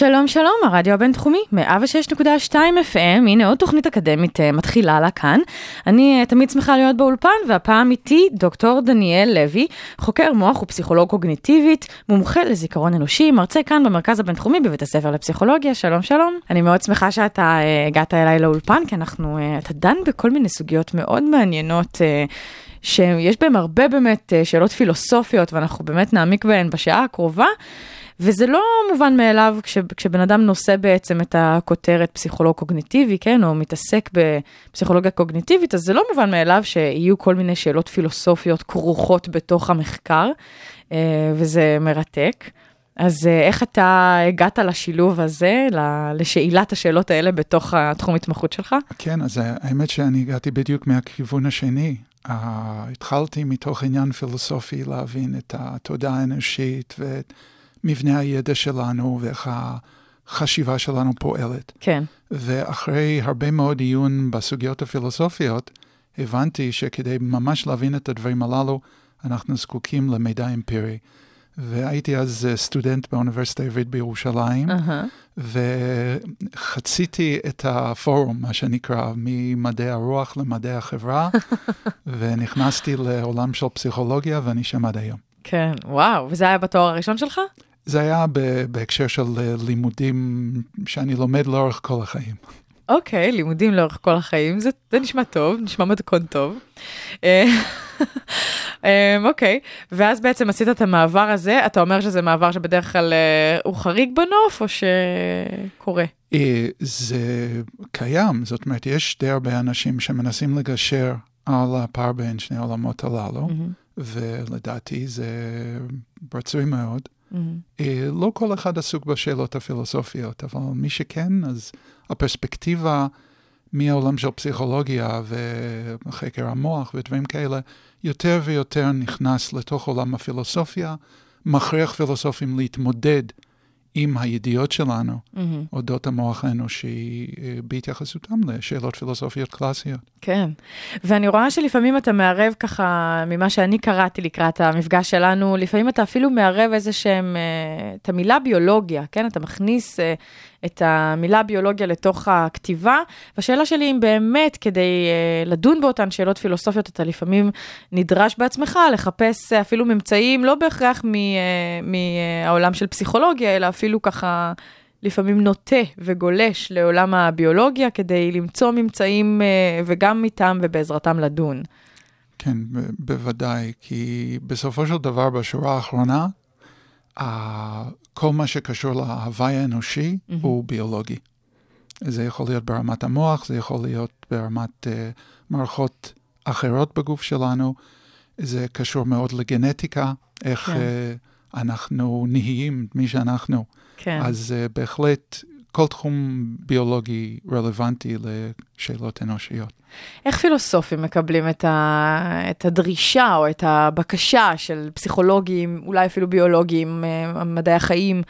שלום שלום, הרדיו הבינתחומי, 106.2 FM, הנה עוד תוכנית אקדמית uh, מתחילה לה כאן. אני uh, תמיד שמחה להיות באולפן, והפעם איתי דוקטור דניאל לוי, חוקר מוח ופסיכולוג קוגניטיבית, מומחה לזיכרון אנושי, מרצה כאן במרכז הבינתחומי בבית הספר לפסיכולוגיה, שלום שלום. אני מאוד שמחה שאתה uh, הגעת אליי לאולפן, כי אנחנו, אתה דן בכל מיני סוגיות מאוד מעניינות. שיש בהם הרבה באמת שאלות פילוסופיות, ואנחנו באמת נעמיק בהן בשעה הקרובה. וזה לא מובן מאליו כש, כשבן אדם נושא בעצם את הכותרת פסיכולוג קוגניטיבי, כן, או מתעסק בפסיכולוגיה קוגניטיבית, אז זה לא מובן מאליו שיהיו כל מיני שאלות פילוסופיות כרוכות בתוך המחקר, אה, וזה מרתק. אז אה, איך אתה הגעת לשילוב הזה, לשאלת השאלות האלה בתוך התחום התמחות שלך? כן, אז האמת שאני הגעתי בדיוק מהכיוון השני. Uh, התחלתי מתוך עניין פילוסופי להבין את התודעה האנושית ואת מבנה הידע שלנו ואיך החשיבה שלנו פועלת. כן. ואחרי הרבה מאוד עיון בסוגיות הפילוסופיות, הבנתי שכדי ממש להבין את הדברים הללו, אנחנו זקוקים למידע אמפירי. והייתי אז סטודנט באוניברסיטה העברית בירושלים, uh-huh. וחציתי את הפורום, מה שנקרא, ממדעי הרוח למדעי החברה, ונכנסתי לעולם של פסיכולוגיה, ואני שם עד היום. כן, וואו, וזה היה בתואר הראשון שלך? זה היה בהקשר של אה, לימודים שאני לומד לאורך כל החיים. אוקיי, okay, לימודים לאורך כל החיים, זה, זה נשמע טוב, נשמע מתכון טוב. אה, אמ, אוקיי, okay. ואז בעצם עשית את המעבר הזה, אתה אומר שזה מעבר שבדרך כלל אה, הוא חריג בנוף, או שקורה? זה קיים, זאת אומרת, יש די הרבה אנשים שמנסים לגשר על הפער בין שני העולמות הללו, mm-hmm. ולדעתי זה רצוי מאוד. Mm-hmm. לא כל אחד עסוק בשאלות הפילוסופיות, אבל מי שכן, אז הפרספקטיבה מהעולם של פסיכולוגיה וחקר המוח ודברים כאלה, יותר ויותר נכנס לתוך עולם הפילוסופיה, מכריח פילוסופים להתמודד עם הידיעות שלנו mm-hmm. אודות המוח האנושי אה, בהתייחסותם לשאלות פילוסופיות קלאסיות. כן, ואני רואה שלפעמים אתה מערב ככה, ממה שאני קראתי לקראת המפגש שלנו, לפעמים אתה אפילו מערב איזה שהם, אה, את המילה ביולוגיה, כן? אתה מכניס אה, את המילה ביולוגיה לתוך הכתיבה, והשאלה שלי אם באמת כדי לדון באותן שאלות פילוסופיות, אתה לפעמים נדרש בעצמך לחפש אפילו ממצאים, לא בהכרח מהעולם של פסיכולוגיה, אלא אפילו ככה... לפעמים נוטה וגולש לעולם הביולוגיה כדי למצוא ממצאים אה, וגם איתם ובעזרתם לדון. כן, בוודאי, כי בסופו של דבר, בשורה האחרונה, כל מה שקשור להוואי האנושי mm-hmm. הוא ביולוגי. זה יכול להיות ברמת המוח, זה יכול להיות ברמת uh, מערכות אחרות בגוף שלנו, זה קשור מאוד לגנטיקה, איך כן. uh, אנחנו נהיים, מי שאנחנו. כן. אז uh, בהחלט כל תחום ביולוגי רלוונטי לשאלות אנושיות. איך פילוסופים מקבלים את, ה, את הדרישה או את הבקשה של פסיכולוגים, אולי אפילו ביולוגים, אה, מדעי החיים,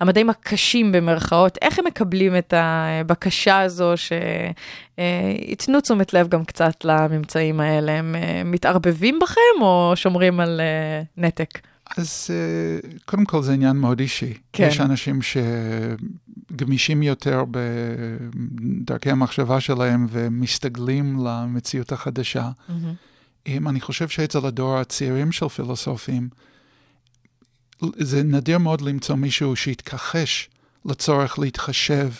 המדעים הקשים במרכאות, איך הם מקבלים את הבקשה הזו שייתנו תשומת לב גם קצת לממצאים האלה? הם אה, מתערבבים בכם או שומרים על נתק? אז uh, קודם כל זה עניין מאוד אישי. כן. יש אנשים שגמישים יותר בדרכי המחשבה שלהם ומסתגלים למציאות החדשה. Mm-hmm. אני חושב שאצל הדור הצעירים של פילוסופים, זה נדיר מאוד למצוא מישהו שיתכחש לצורך להתחשב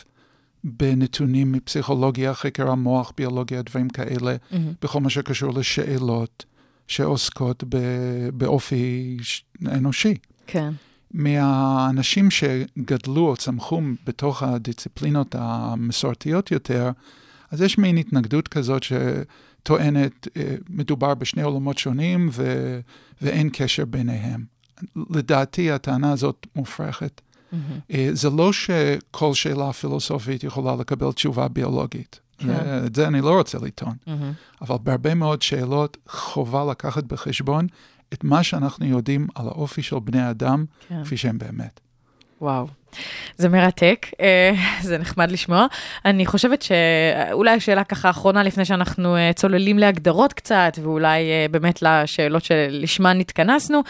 בנתונים מפסיכולוגיה, חקר המוח, ביולוגיה, דברים כאלה, mm-hmm. בכל מה שקשור לשאלות. שעוסקות באופי אנושי. כן. מהאנשים שגדלו או צמחו בתוך הדיסציפלינות המסורתיות יותר, אז יש מין התנגדות כזאת שטוענת, אה, מדובר בשני עולמות שונים ו, ואין קשר ביניהם. לדעתי הטענה הזאת מופרכת. Mm-hmm. זה לא שכל שאלה פילוסופית יכולה לקבל תשובה ביולוגית. כן. זה- את זה אני לא רוצה לטעון. מהמם. אבל בהרבה מאוד שאלות חובה לקחת בחשבון את מה שאנחנו יודעים על האופי של בני אדם, כן. כפי שהם באמת. וואו, זה מרתק, אה, זה נחמד לשמוע. אני חושבת שאולי השאלה ככה אחרונה לפני שאנחנו אה, צוללים להגדרות קצת, ואולי אה, באמת לשאלות שלשמן התכנסנו.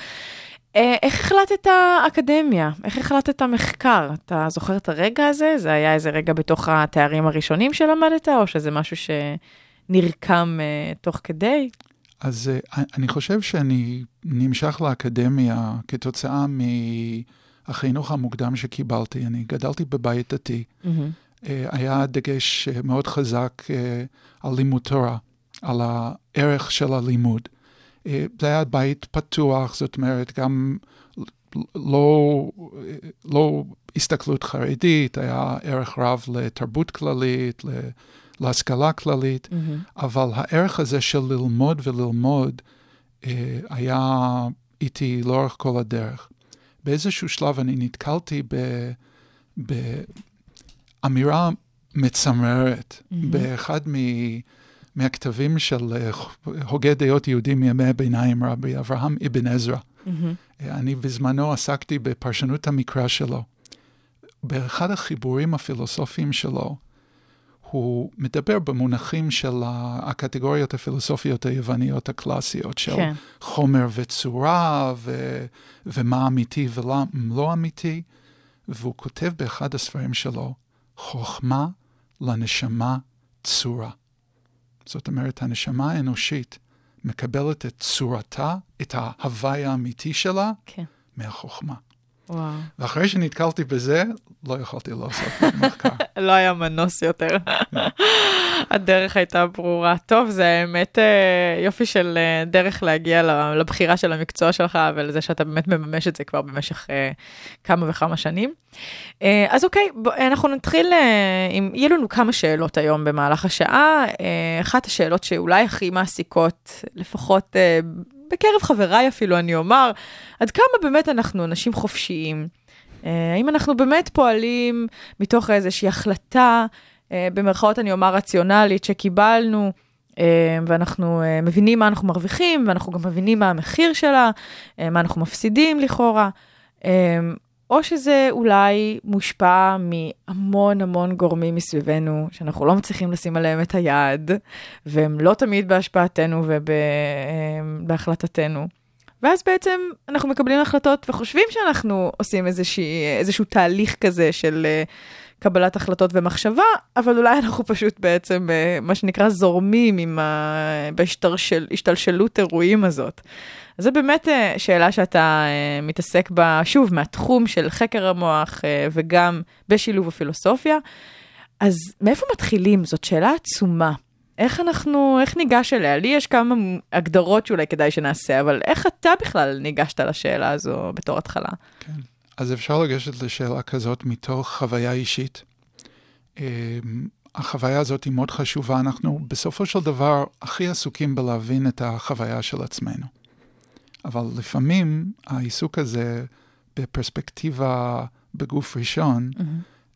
אה, איך החלטת אקדמיה? איך החלטת מחקר? אתה זוכר את הרגע הזה? זה היה איזה רגע בתוך התארים הראשונים שלמדת, או שזה משהו שנרקם אה, תוך כדי? אז אה, אני חושב שאני נמשך לאקדמיה כתוצאה מהחינוך המוקדם שקיבלתי. אני גדלתי בבית דתי. מהמם. אה, היה דגש מאוד חזק אה, על לימוד תורה, על הערך של הלימוד. אה, זה היה בית פתוח, זאת אומרת, גם לא, לא הסתכלות חרדית, היה ערך רב לתרבות כללית, להשכלה כללית, מהמם. אבל הערך הזה של ללמוד וללמוד אה, היה איתי לאורך כל הדרך. באיזשהו שלב אני נתקלתי באמירה מצמררת מהמם. באחד מ- מהכתבים של אה, הוגה דעות יהודים מימי הביניים, רבי אברהם אבן עזרא. מהמם. אני בזמנו עסקתי בפרשנות המקרא שלו. באחד החיבורים הפילוסופיים שלו, הוא מדבר במונחים של הקטגוריות הפילוסופיות היווניות הקלאסיות, של כן. חומר וצורה, ו- ומה אמיתי ולא לא אמיתי, והוא כותב באחד הספרים שלו, חוכמה לנשמה צורה. זאת אומרת, הנשמה האנושית מקבלת את צורתה, את ההוואי האמיתי שלה, כן. מהחוכמה. וואו. ואחרי שנתקלתי בזה, לא יכולתי לעשות מחקר. לא היה מנוס יותר. הדרך הייתה ברורה. טוב, זה האמת אה, יופי של אה, דרך להגיע לבחירה של המקצוע שלך ולזה שאתה באמת מממש את זה כבר במשך אה, כמה וכמה שנים. אז אוקיי, אנחנו נתחיל עם, יהיו לנו כמה שאלות היום במהלך השעה. אחת השאלות שאולי הכי מעסיקות, לפחות בקרב חבריי אפילו, אני אומר, עד כמה באמת אנחנו אנשים חופשיים? אה, האם אנחנו באמת פועלים מתוך איזושהי החלטה, אה, במרכאות אני אומר רציונלית, שקיבלנו, אה, ואנחנו מבינים מה אנחנו מרוויחים, ואנחנו גם מבינים מה המחיר שלה, מה אנחנו מפסידים לכאורה, או שזה אולי מושפע מהמון המון גורמים מסביבנו, שאנחנו לא מצליחים לשים עליהם את היד, והם לא תמיד בהשפעתנו ובהחלטתנו. ואז בעצם אנחנו מקבלים החלטות וחושבים שאנחנו עושים איזושהי, איזשהו תהליך כזה של uh, קבלת החלטות ומחשבה, אבל אולי אנחנו פשוט בעצם, uh, מה שנקרא, זורמים עם ה... בהשתלשל, השתלשלות אירועים הזאת. אז זו באמת uh, שאלה שאתה uh, מתעסק בה, שוב, מהתחום של חקר המוח וגם בשילוב הפילוסופיה. אז מאיפה מתחילים? זאת שאלה עצומה. איך אנחנו, איך ניגש אליה? לי יש כמה הגדרות שאולי כדאי שנעשה, אבל איך אתה בכלל ניגשת לשאלה הזו בתור התחלה? כן. אז אפשר לגשת לשאלה כזאת מתוך חוויה אישית. אמ, החוויה הזאת היא מאוד חשובה. אנחנו בסופו של דבר הכי עסוקים בלהבין את החוויה של עצמנו. אבל לפעמים העיסוק הזה בפרספקטיבה בגוף ראשון,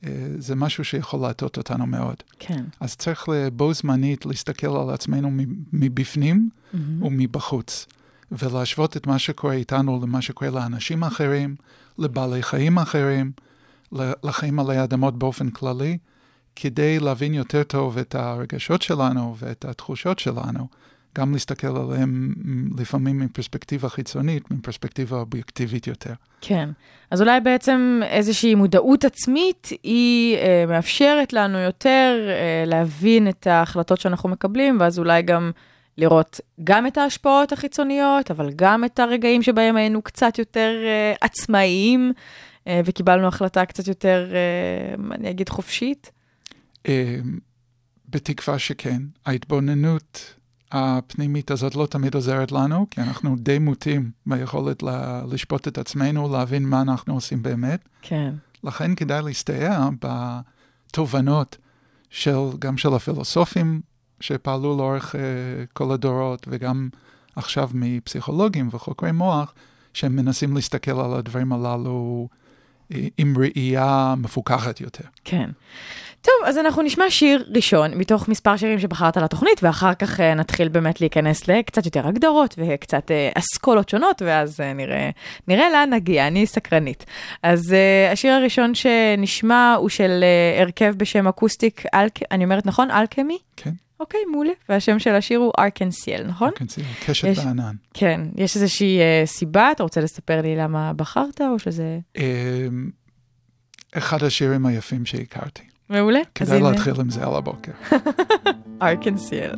אה, זה משהו שיכול להטות אותנו מאוד. כן. אז צריך בו זמנית להסתכל על עצמנו מבפנים ומבחוץ, ולהשוות את מה שקורה איתנו למה שקורה לאנשים אחרים, לבעלי חיים אחרים, לחיים עלי אדמות באופן כללי, כדי להבין יותר טוב את הרגשות שלנו ואת התחושות שלנו, גם להסתכל עליהם לפעמים מפרספקטיבה חיצונית, מפרספקטיבה אובייקטיבית יותר. כן, אז אולי בעצם איזושהי מודעות עצמית, היא אה, מאפשרת לנו יותר אה, להבין את ההחלטות שאנחנו מקבלים, ואז אולי גם לראות גם את ההשפעות החיצוניות, אבל גם את הרגעים שבהם היינו קצת יותר אה, עצמאיים, אה, וקיבלנו החלטה קצת יותר, אה, אני אגיד, חופשית. בתקווה שכן. ההתבוננות הפנימית הזאת לא תמיד עוזרת לנו, כי אנחנו די מוטים ביכולת לשפוט את עצמנו, להבין מה אנחנו עושים באמת. כן. לכן כדאי להסתייע בתובנות של, גם של הפילוסופים שפעלו לאורך uh, כל הדורות, וגם עכשיו מפסיכולוגים וחוקרי מוח, שהם מנסים להסתכל על הדברים הללו עם ראייה מפוכחת יותר. כן. טוב, אז אנחנו נשמע שיר ראשון מתוך מספר שירים שבחרת לתוכנית, ואחר כך אה, נתחיל באמת להיכנס לקצת יותר הגדרות וקצת אה, אסכולות שונות, ואז אה, נראה, נראה לאן נגיע, אני סקרנית. אז אה, השיר הראשון שנשמע הוא של אה, הרכב בשם Acoustic, Alch, אני אומרת נכון? Alchemy? כן, אוקיי, מעולה. והשם של השיר הוא Arc-en-ciel, נכון? כן, קשת יש- בענן. כן. יש איזושהי אה, סיבה? אתה רוצה לספר לי למה בחרת, או שזה... אמ, אחד השירים היפים שהכרתי. מעולה. כדאי להתחיל עם זה על הבוקר. Arc-en-ciel.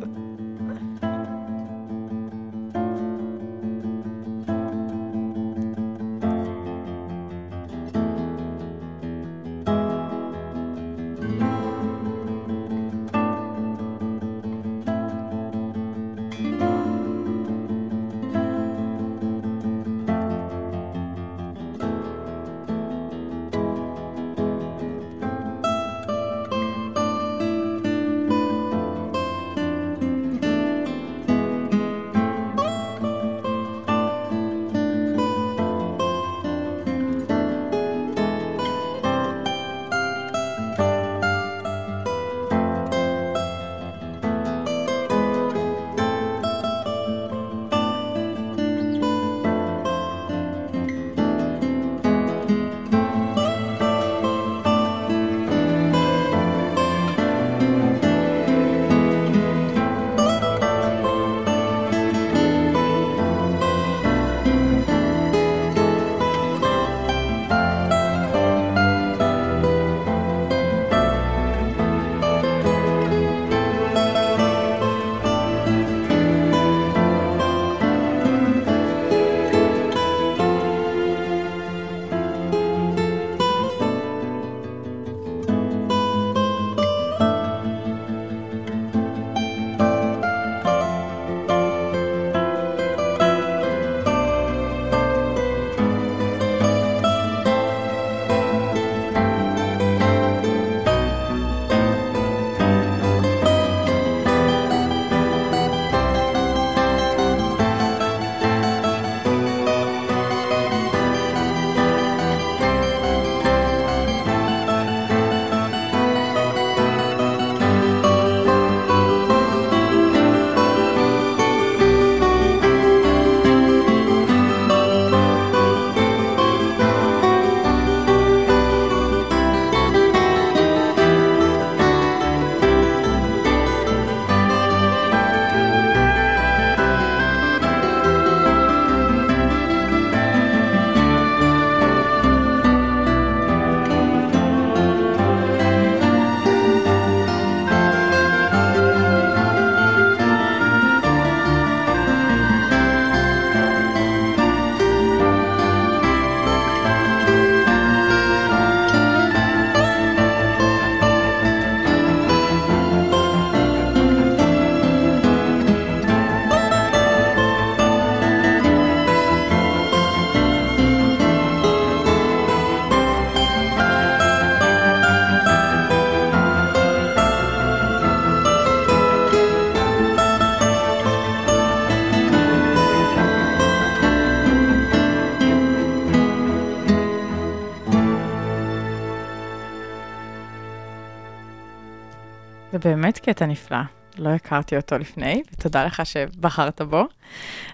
באמת קטע נפלא. לא הכרתי אותו לפני, ותודה לך שבחרת בו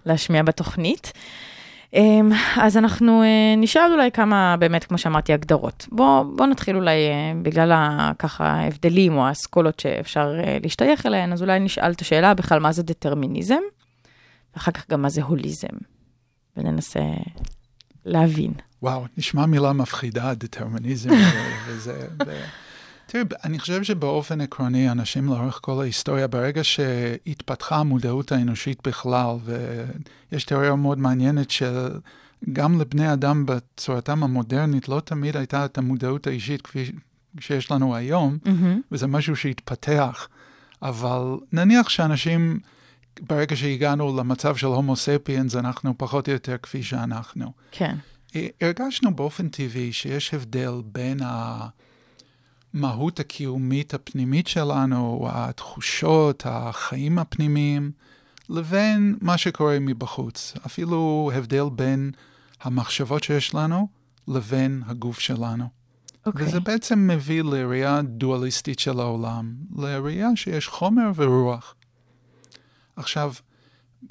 להשמיע בתוכנית. אמ, אז אנחנו אה, נשאל אולי כמה, באמת, כמו שאמרתי, הגדרות. בוא, בוא נתחיל אולי, אה, בגלל ככה ההבדלים או האסכולות שאפשר אה, להשתייך אליהן, אז אולי נשאל את השאלה בכלל מה זה דטרמיניזם, ואחר כך גם מה זה הוליזם, וננסה להבין. וואו, נשמע מילה מפחידה, דטרמיניזם וזה... תראי, אני חושב שבאופן עקרוני, אנשים לאורך כל ההיסטוריה, ברגע שהתפתחה המודעות האנושית בכלל, ויש תיאוריה מאוד מעניינת שגם לבני אדם בצורתם המודרנית לא תמיד הייתה את המודעות האישית כפי שיש לנו היום, וזה משהו שהתפתח. אבל נניח שאנשים, ברגע שהגענו למצב של הומו ספיאנס, אנחנו פחות או יותר כפי שאנחנו. כן. הרגשנו באופן טבעי שיש הבדל בין המהות הקיומית הפנימית שלנו, התחושות, החיים הפנימיים, לבין מה שקורה מבחוץ. אפילו הבדל בין המחשבות שיש לנו לבין הגוף שלנו. אוקיי. וזה בעצם מביא לראייה דואליסטית של העולם, לראייה שיש חומר ורוח. עכשיו,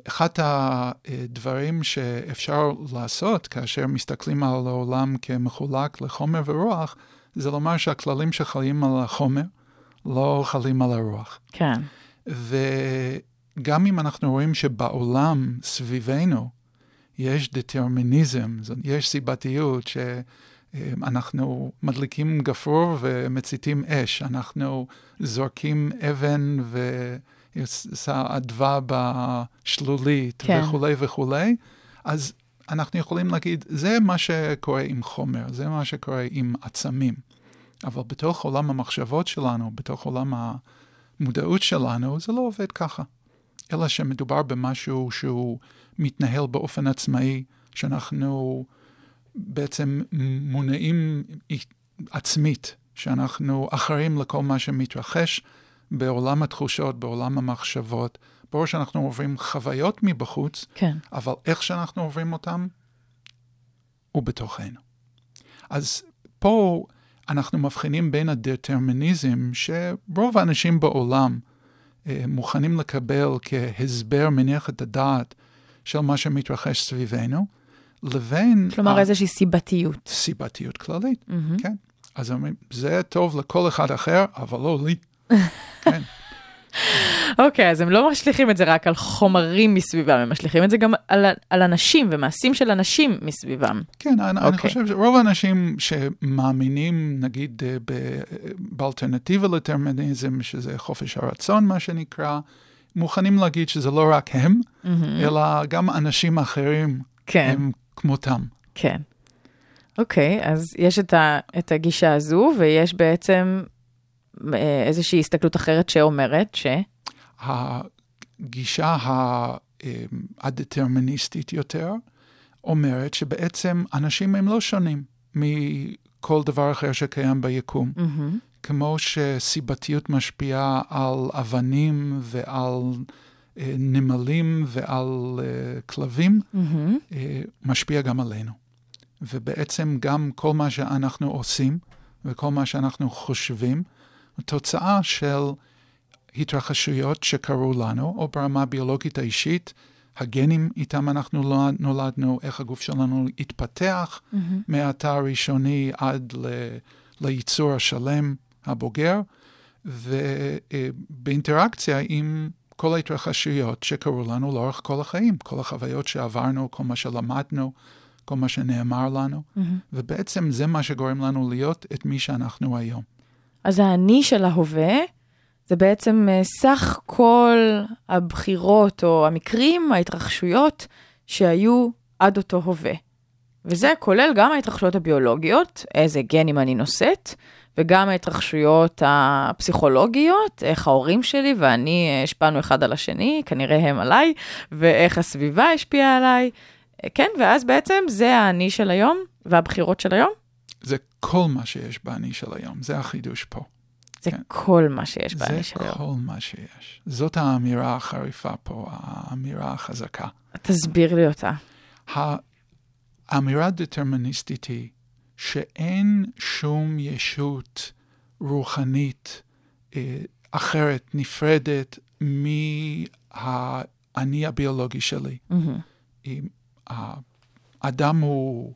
אחד הדברים שאפשר לעשות כאשר מסתכלים על העולם כמחולק לחומר ורוח, זה לומר שהכללים שחלים על החומר לא חלים על הרוח. כן. וגם אם אנחנו רואים שבעולם סביבנו יש דטרמיניזם, יש סיבתיות, שאנחנו מדליקים גפרור ומציתים אש, אנחנו זורקים אבן ועושה אדווה בשלולית כן. וכולי וכולי, אז אנחנו יכולים להגיד, זה מה שקורה עם חומר, זה מה שקורה עם עצמים. אבל בתוך עולם המחשבות שלנו, בתוך עולם המודעות שלנו, זה לא עובד ככה. אלא שמדובר במשהו שהוא מתנהל באופן עצמאי, שאנחנו בעצם מונעים עצמית, שאנחנו אחראים לכל מה שמתרחש בעולם התחושות, בעולם המחשבות. ברור שאנחנו עוברים חוויות מבחוץ, כן. אבל איך שאנחנו עוברים אותם, הוא בתוכנו. אז פה אנחנו מבחינים בין הדטרמיניזם שרוב האנשים בעולם אה, מוכנים לקבל כהסבר מניח את הדעת של מה שמתרחש סביבנו, לבין כלומר, איזושהי סיבתיות. סיבתיות כללית. מהמם. כן. אז אומרים, זה טוב לכל אחד אחר, אבל לא לי. כן. אוקיי, אז הם לא משליכים את זה רק על חומרים מסביבם, הם משליכים את זה גם על, על אנשים ומעשים של אנשים מסביבם. כן, אני, אני אוקיי. חושב שרוב האנשים שמאמינים, נגיד, אה, ב- באלטרנטיבה לטרמיניזם, שזה חופש הרצון, מה שנקרא, מוכנים להגיד שזה לא רק הם, אלא גם אנשים אחרים כן, הם כמותם. כן. אוקיי, אז יש את, ה, את הגישה הזו, ויש בעצם איזושהי הסתכלות אחרת שאומרת ש... הגישה אה, הדטרמיניסטית יותר אומרת שבעצם אנשים הם לא שונים מכל דבר אחר שקיים ביקום. מהמם. כמו שסיבתיות משפיעה על אבנים ועל אה, נמלים ועל אה, כלבים, מהמם. אה, משפיע גם עלינו. ובעצם גם כל מה שאנחנו עושים וכל מה שאנחנו חושבים, הוא תוצאה של התרחשויות שקרו לנו, או ברמה הביולוגית האישית, הגנים איתם אנחנו לא- נולדנו, איך הגוף שלנו התפתח מהתא הראשוני עד ל- לייצור השלם הבוגר, ובאינטראקציה עם כל ההתרחשויות שקרו לנו לאורך כל החיים, כל החוויות שעברנו, כל מה שלמדנו, כל מה שנאמר לנו, ובעצם זה מה שגורם לנו להיות את מי שאנחנו היום. אז האני של ההווה זה בעצם אה, סך כל הבחירות או המקרים, ההתרחשויות שהיו עד אותו הווה. וזה כולל גם ההתרחשויות הביולוגיות, איזה גנים אני נושאת, וגם ההתרחשויות הפסיכולוגיות, איך ההורים שלי ואני השפענו אחד על השני, כנראה הם עליי, ואיך הסביבה השפיעה עליי. כן, ואז בעצם זה האני של היום והבחירות של היום. זה כל מה שיש באני של היום, זה החידוש פה. זה כן. כל מה שיש זה באני של היום. כל מה שיש. זאת האמירה החריפה פה, האמירה החזקה. תסביר לי אותה. האמירה הדטרמיניסטית היא שאין שום ישות רוחנית אה, אחרת, נפרדת מהאני הביולוגי שלי. מהמם. אם האדם הוא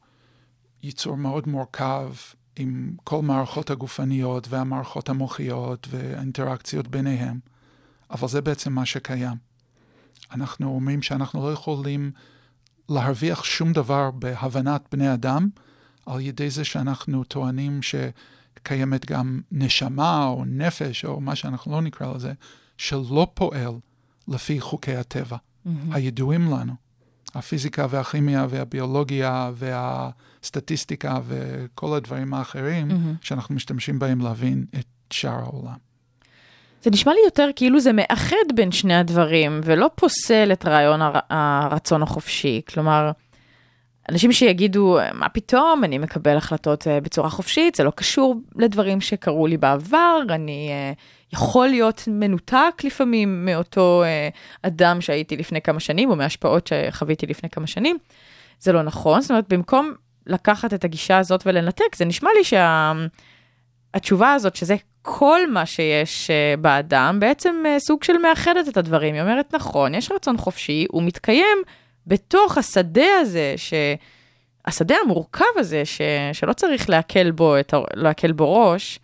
יצור מאוד מורכב עם כל מערכות הגופניות והמערכות המוחיות והאינטראקציות ביניהם, אבל זה בעצם מה שקיים. אנחנו אומרים שאנחנו לא יכולים להרוויח שום דבר בהבנת בני אדם על ידי זה שאנחנו טוענים שקיימת גם נשמה או נפש או מה שאנחנו לא נקרא לזה, שלא פועל לפי חוקי הטבע הידועים לנו. הפיזיקה והכימיה והביולוגיה והסטטיסטיקה וכל הדברים האחרים שאנחנו משתמשים בהם להבין את שאר העולם. זה נשמע לי יותר כאילו זה מאחד בין שני הדברים, ולא פוסל את רעיון הר... הרצון החופשי. כלומר, אנשים שיגידו, מה פתאום, אני מקבל החלטות אה, בצורה חופשית, זה לא קשור לדברים שקרו לי בעבר, אני אה, יכול להיות מנותק לפעמים מאותו אה, אדם שהייתי לפני כמה שנים, או מהשפעות שחוויתי לפני כמה שנים. זה לא נכון, זאת אומרת, במקום לקחת את הגישה הזאת ולנתק, זה נשמע לי שהתשובה הזאת, שזה כל מה שיש אה, באדם, בעצם אה, סוג של מאחדת את הדברים. היא אומרת, נכון, יש רצון חופשי, הוא מתקיים בתוך השדה הזה, ש... השדה המורכב הזה, ש... שלא צריך להקל בו, את... להקל בו ראש,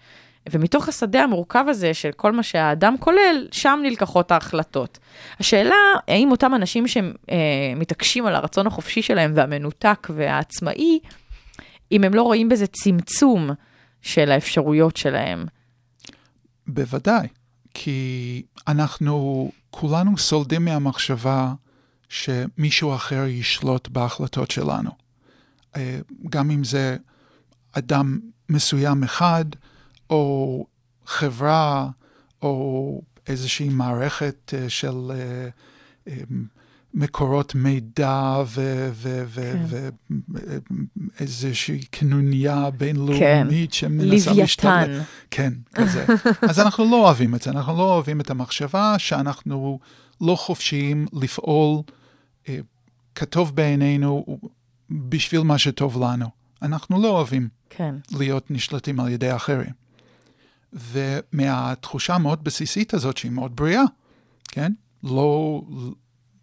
ומתוך השדה המורכב הזה של כל מה שהאדם כולל, שם נלקחות ההחלטות. השאלה, האם אותם אנשים שמתעקשים על הרצון החופשי שלהם והמנותק והעצמאי, אם הם לא רואים בזה צמצום של האפשרויות שלהם. בוודאי, כי אנחנו כולנו סולדים מהמחשבה שמישהו אחר ישלוט בהחלטות שלנו. אה, גם אם זה אדם מסוים אחד, או חברה, או איזושהי מערכת אה, של אה, אה, מקורות מידע כן. ואיזושהי קנוניה בינלאומית כן. שמנסה להשתלט. לוויתן. כן, כזה. אז אנחנו לא אוהבים את זה, אנחנו לא אוהבים את המחשבה שאנחנו לא חופשיים לפעול אה, כטוב בעינינו בשביל מה שטוב לנו. אנחנו לא אוהבים כן, להיות נשלטים על ידי אחרים. ומהתחושה המאוד בסיסית הזאת, שהיא מאוד בריאה, כן? לא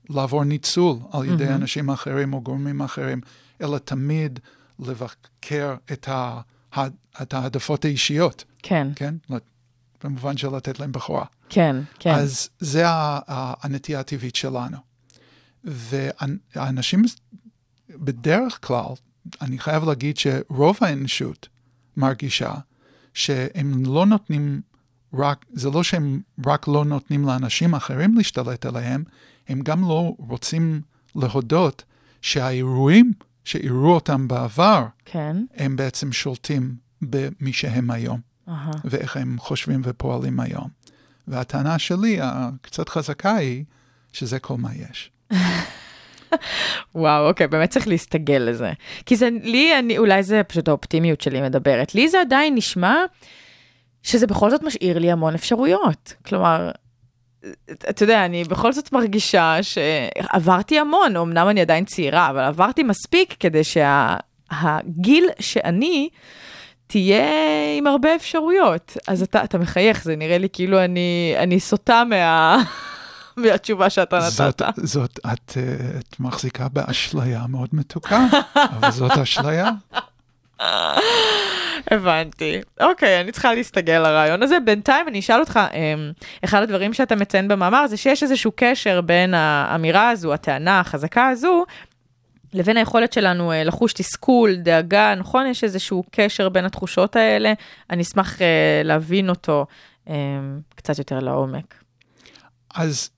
לעבור ניצול על ידי מהמם. אנשים אחרים או גורמים אחרים, אלא תמיד לבקר את, ה, את העדפות האישיות, כן, כן? במובן של לתת להם בכורה. כן, כן. אז זה הנטייה הטבעית שלנו. והאנשים בדרך כלל, אני חייב להגיד שרוב האנושות מרגישה שהם לא נותנים רק, זה לא שהם רק לא נותנים לאנשים אחרים להשתלט עליהם, הם גם לא רוצים להודות שהאירועים שאירעו אותם בעבר, כן, הם בעצם שולטים במי שהם היום. אהה, ואיך הם חושבים ופועלים היום. והטענה שלי, הקצת חזקה, היא שזה כל מה יש. וואו, אוקיי, באמת צריך להסתגל לזה. כי זה, לי, אני, אולי זה פשוט האופטימיות שלי מדברת. לי זה עדיין נשמע שזה בכל זאת משאיר לי המון אפשרויות. כלומר, אתה יודע, אני בכל זאת מרגישה שעברתי המון, אמנם אני עדיין צעירה, אבל עברתי מספיק כדי שהגיל שאני תהיה עם הרבה אפשרויות. אז אתה, אתה מחייך, זה נראה לי כאילו אני, אני סוטה מה... מהתשובה שאתה נתת. זאת, זאת את, אה, את מחזיקה באשליה מאוד מתוקה, אבל זאת אשליה. הבנתי. אוקיי, אני צריכה להסתגל לרעיון הזה. בינתיים אני אשאל אותך, אמ, אחד הדברים שאתה מציין במאמר זה שיש איזשהו קשר בין האמירה הזו, הטענה החזקה הזו, לבין היכולת שלנו אה, לחוש תסכול, דאגה, נכון? יש איזשהו קשר בין התחושות האלה. אני אשמח אה, להבין אותו אמ, קצת יותר לעומק. אז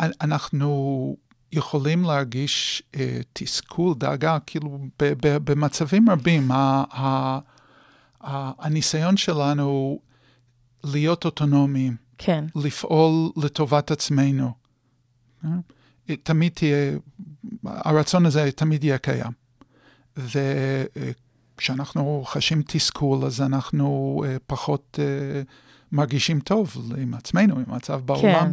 אנחנו יכולים להרגיש אה, תסכול, דאגה, כאילו ב- ב- במצבים רבים, ה- ה- ה- הניסיון שלנו להיות אוטונומיים, כן, לפעול לטובת עצמנו. אה? תמיד תהיה, הרצון הזה תמיד יהיה קיים. וכשאנחנו חשים תסכול, אז אנחנו אה, פחות אה, מרגישים טוב עם עצמנו, עם המצב בעולם. כן.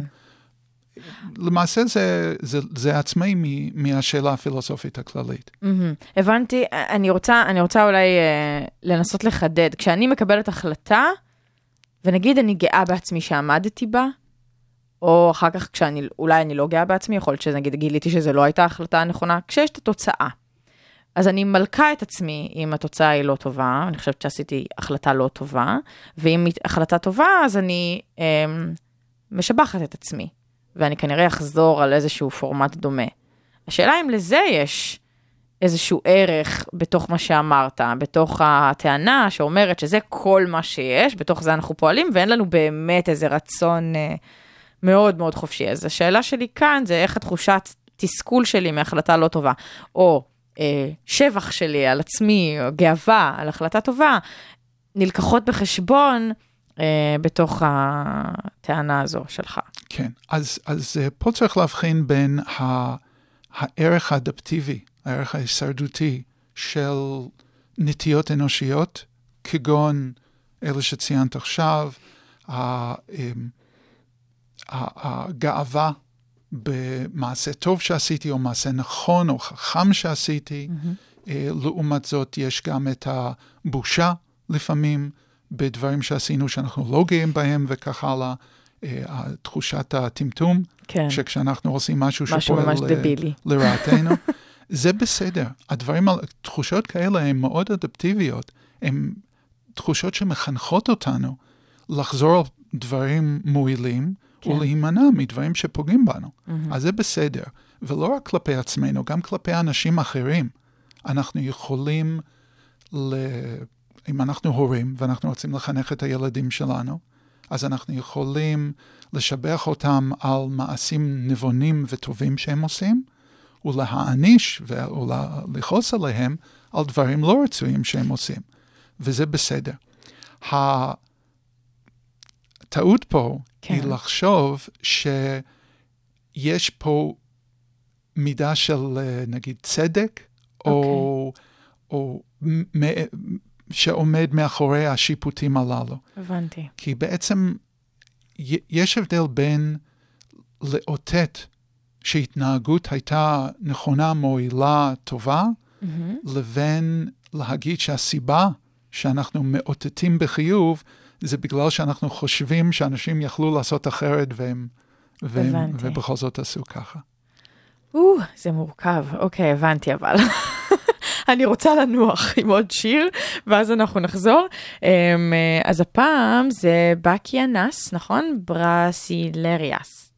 למעשה זה, זה, זה עצמאי מ- מהשאלה הפילוסופית הכללית. מהמם. הבנתי, אני רוצה, אני רוצה אולי אה, לנסות לחדד. כשאני מקבלת החלטה, ונגיד אני גאה בעצמי שעמדתי בה, או אחר כך כשאני, אולי אני לא גאה בעצמי, יכול להיות שנגיד גיליתי שזו לא הייתה ההחלטה הנכונה, כשיש את התוצאה. אז אני מלכה את עצמי אם התוצאה היא לא טובה, אני חושבת שעשיתי החלטה לא טובה, ואם היא החלטה טובה, אז אני אה, משבחת את עצמי, ואני כנראה אחזור על איזשהו פורמט דומה. השאלה אם לזה יש איזשהו ערך בתוך מה שאמרת, בתוך הטענה שאומרת שזה כל מה שיש, בתוך זה אנחנו פועלים, ואין לנו באמת איזה רצון אה, מאוד מאוד חופשי. אז השאלה שלי כאן זה איך התחושת תסכול שלי מהחלטה לא טובה, או אה, שבח שלי על עצמי, או גאווה על החלטה טובה, נלקחות בחשבון בתוך הטענה הזו שלך. כן, אז, אז אה, פה צריך להבחין בין ה, הערך האדפטיבי, הערך ההישרדותי של נטיות אנושיות, כגון אלה שציינת עכשיו, אמ, הגאווה במעשה טוב שעשיתי, או מעשה נכון או חכם שעשיתי, אה, לעומת זאת, יש גם את הבושה לפעמים בדברים שעשינו שאנחנו לא גאים בהם וכך הלאה. אה, תחושת הטמטום, כן. שכשאנחנו עושים משהו משהו שפועל ממש ל-. לרעתנו, זה בסדר. הדברים, תחושות כאלה הן מאוד אדפטיביות, הן תחושות שמחנכות אותנו לחזור על דברים מועילים, כן. כן. ולהימנע מדברים שפוגעים בנו. Mm-hmm. אז זה בסדר. ולא רק כלפי עצמנו, גם כלפי אנשים אחרים. אנחנו יכולים, ל... אם אנחנו הורים ואנחנו רוצים לחנך את הילדים שלנו, אז אנחנו יכולים לשבח אותם על מעשים נבונים וטובים שהם עושים, ולהעניש ולכעוס עליהם על דברים לא רצויים שהם עושים, וזה בסדר. הטעות פה כן. היא לחשוב שיש פה מידה של אה, נגיד צדק, או, או מ- שעומד מאחורי השיפוטים הללו. הבנתי. כי בעצם יש הבדל בין לאותת שהתנהגות הייתה נכונה, מועילה, טובה, מהמם. לבין להגיד שהסיבה שאנחנו מאותתים בחיוב, זה בגלל שאנחנו חושבים שאנשים יכלו לעשות אחרת והם, והם. ובכל זאת עשו ככה. או, זה מורכב. אוקיי, הבנתי אבל. אני רוצה לנוח עם עוד שיר, ואז אנחנו נחזור. אמ, אה, אז הפעם זה בקיאנס, נכון? ברסילריאס.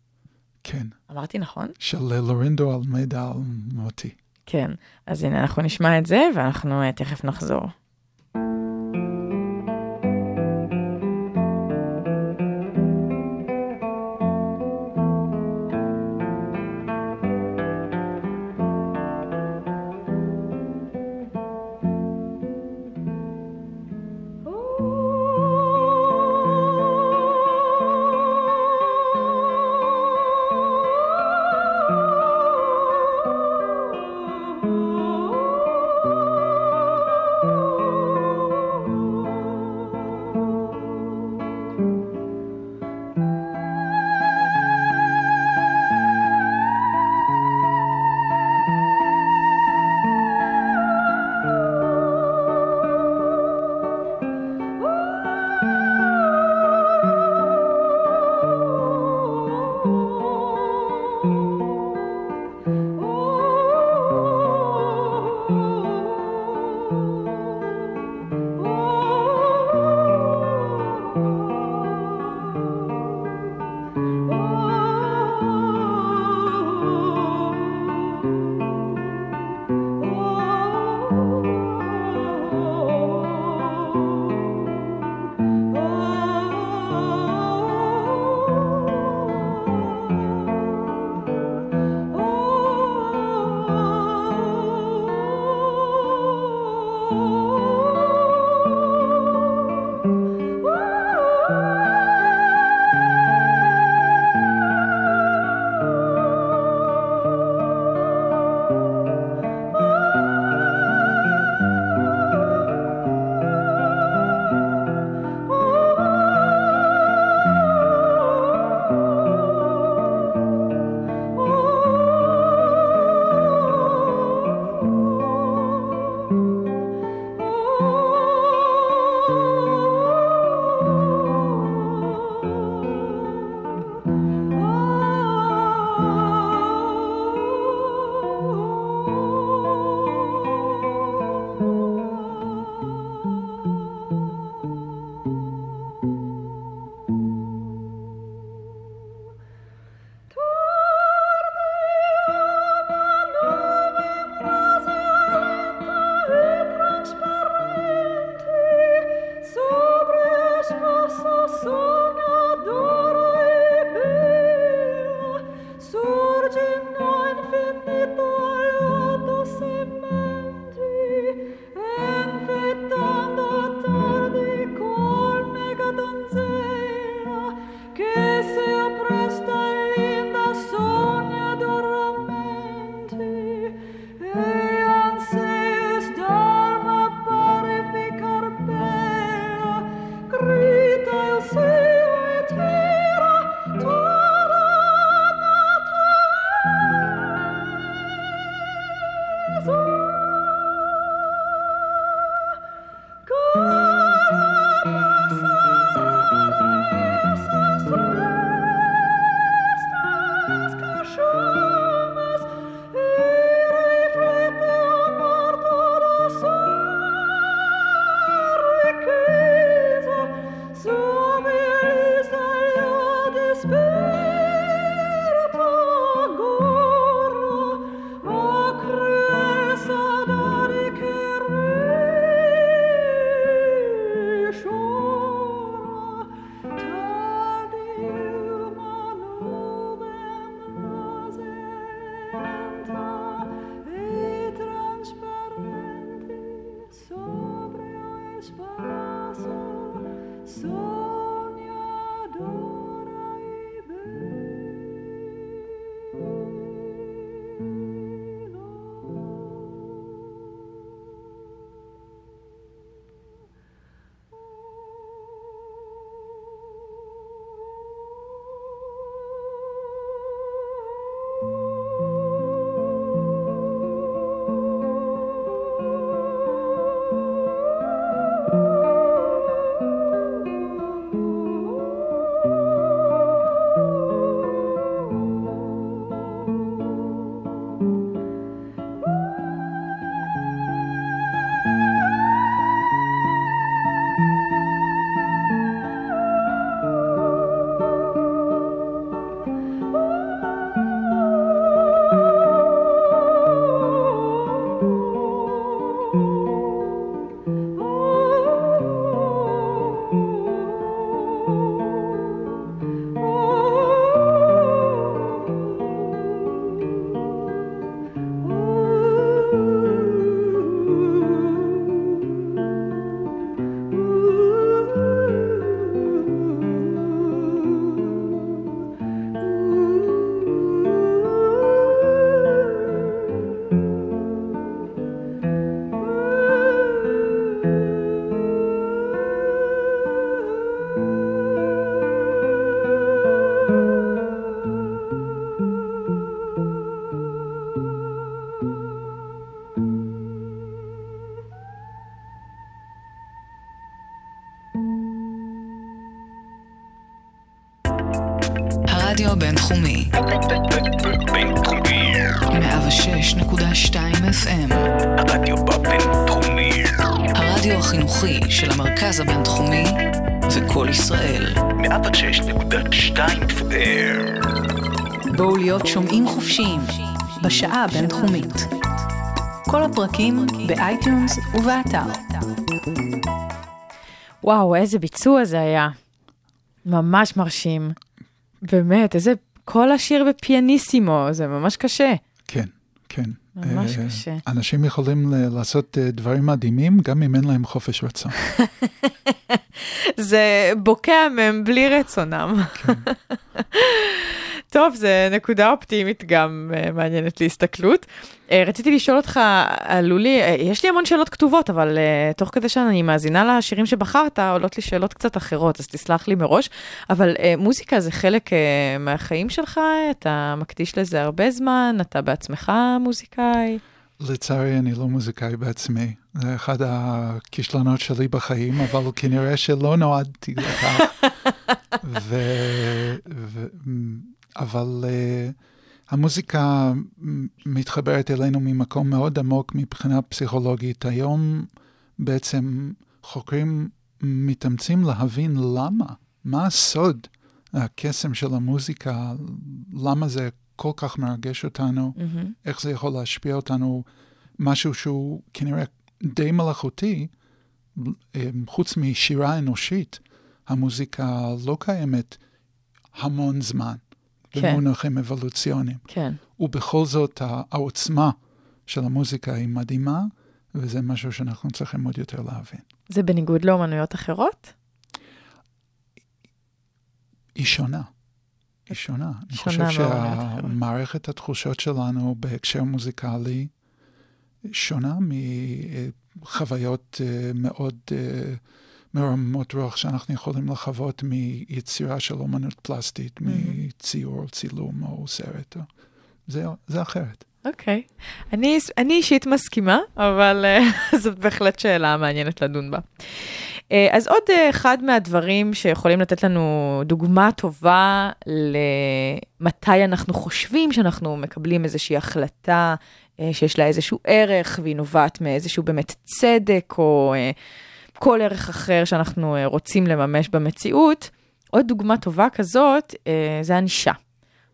כן, אמרתי נכון? של לורנדו אלמדה על מוטי. כן. אז הנה, אנחנו נשמע את זה, ואנחנו אה, תכף נחזור. בשעה הבינתחומית. כל הפרקים ב iTunes ובאתר. וואו, איזה ביצוע זה היה. ממש מרשים. באמת, איזה... כל השיר בפיאניסימו, זה ממש קשה. כן, כן. ממש אה, קשה. אנשים יכולים ל- לעשות אה, דברים מדהימים, גם אם אין להם חופש רצון. זה בוקע מהם בלי רצונם. טוב, זה נקודה אופטימית גם uh, מעניינת להסתכלות. Uh, רציתי לשאול אותך, עלו לי, uh, יש לי המון שאלות כתובות, אבל uh, תוך כדי שאני מאזינה לשירים שבחרת, עולות לי שאלות קצת אחרות, אז תסלח לי מראש. אבל uh, מוזיקה זה חלק uh, מהחיים שלך, אתה מקדיש לזה הרבה זמן, אתה בעצמך מוזיקאי. לצערי, אני לא מוזיקאי בעצמי. זה אחד הכישלונות שלי בחיים, אבל כנראה שלא נועדתי לכך. ו... ו... אבל uh, המוזיקה מתחברת אלינו ממקום מאוד עמוק מבחינה פסיכולוגית. היום בעצם חוקרים מתאמצים להבין למה, מה הסוד, הקסם של המוזיקה, למה זה כל כך מרגש אותנו. מהמם. איך זה יכול להשפיע אותנו, משהו שהוא כנראה די מלאכותי, אה, חוץ משירה אנושית, המוזיקה לא קיימת המון זמן, כן. במונחים אבולוציוניים. כן. ובכל זאת העוצמה של המוזיקה היא מדהימה, וזה משהו שאנחנו צריכים עוד יותר להבין. זה בניגוד לאומנויות אחרות? היא שונה. היא שונה. אני שונה חושב מהאומנויות אחרות. שהמערכת התחושות שלנו בהקשר מוזיקלי שונה מחוויות אה, מאוד אה, מרוממות רוח שאנחנו יכולים לחוות מיצירה של אומנות פלסטית, מציור או צילום או סרט. זה, זה אחרת. אוקיי. אני, אני אישית מסכימה, אבל אה, זאת בהחלט שאלה מעניינת לדון בה. אה, אז עוד אה, אחד מהדברים שיכולים לתת לנו דוגמה טובה למתי אנחנו חושבים שאנחנו מקבלים איזושהי החלטה אה, שיש לה איזשהו ערך והיא נובעת מאיזשהו באמת צדק או אה, כל ערך אחר שאנחנו אה, רוצים לממש במציאות. עוד דוגמה טובה כזאת אה, זה ענישה.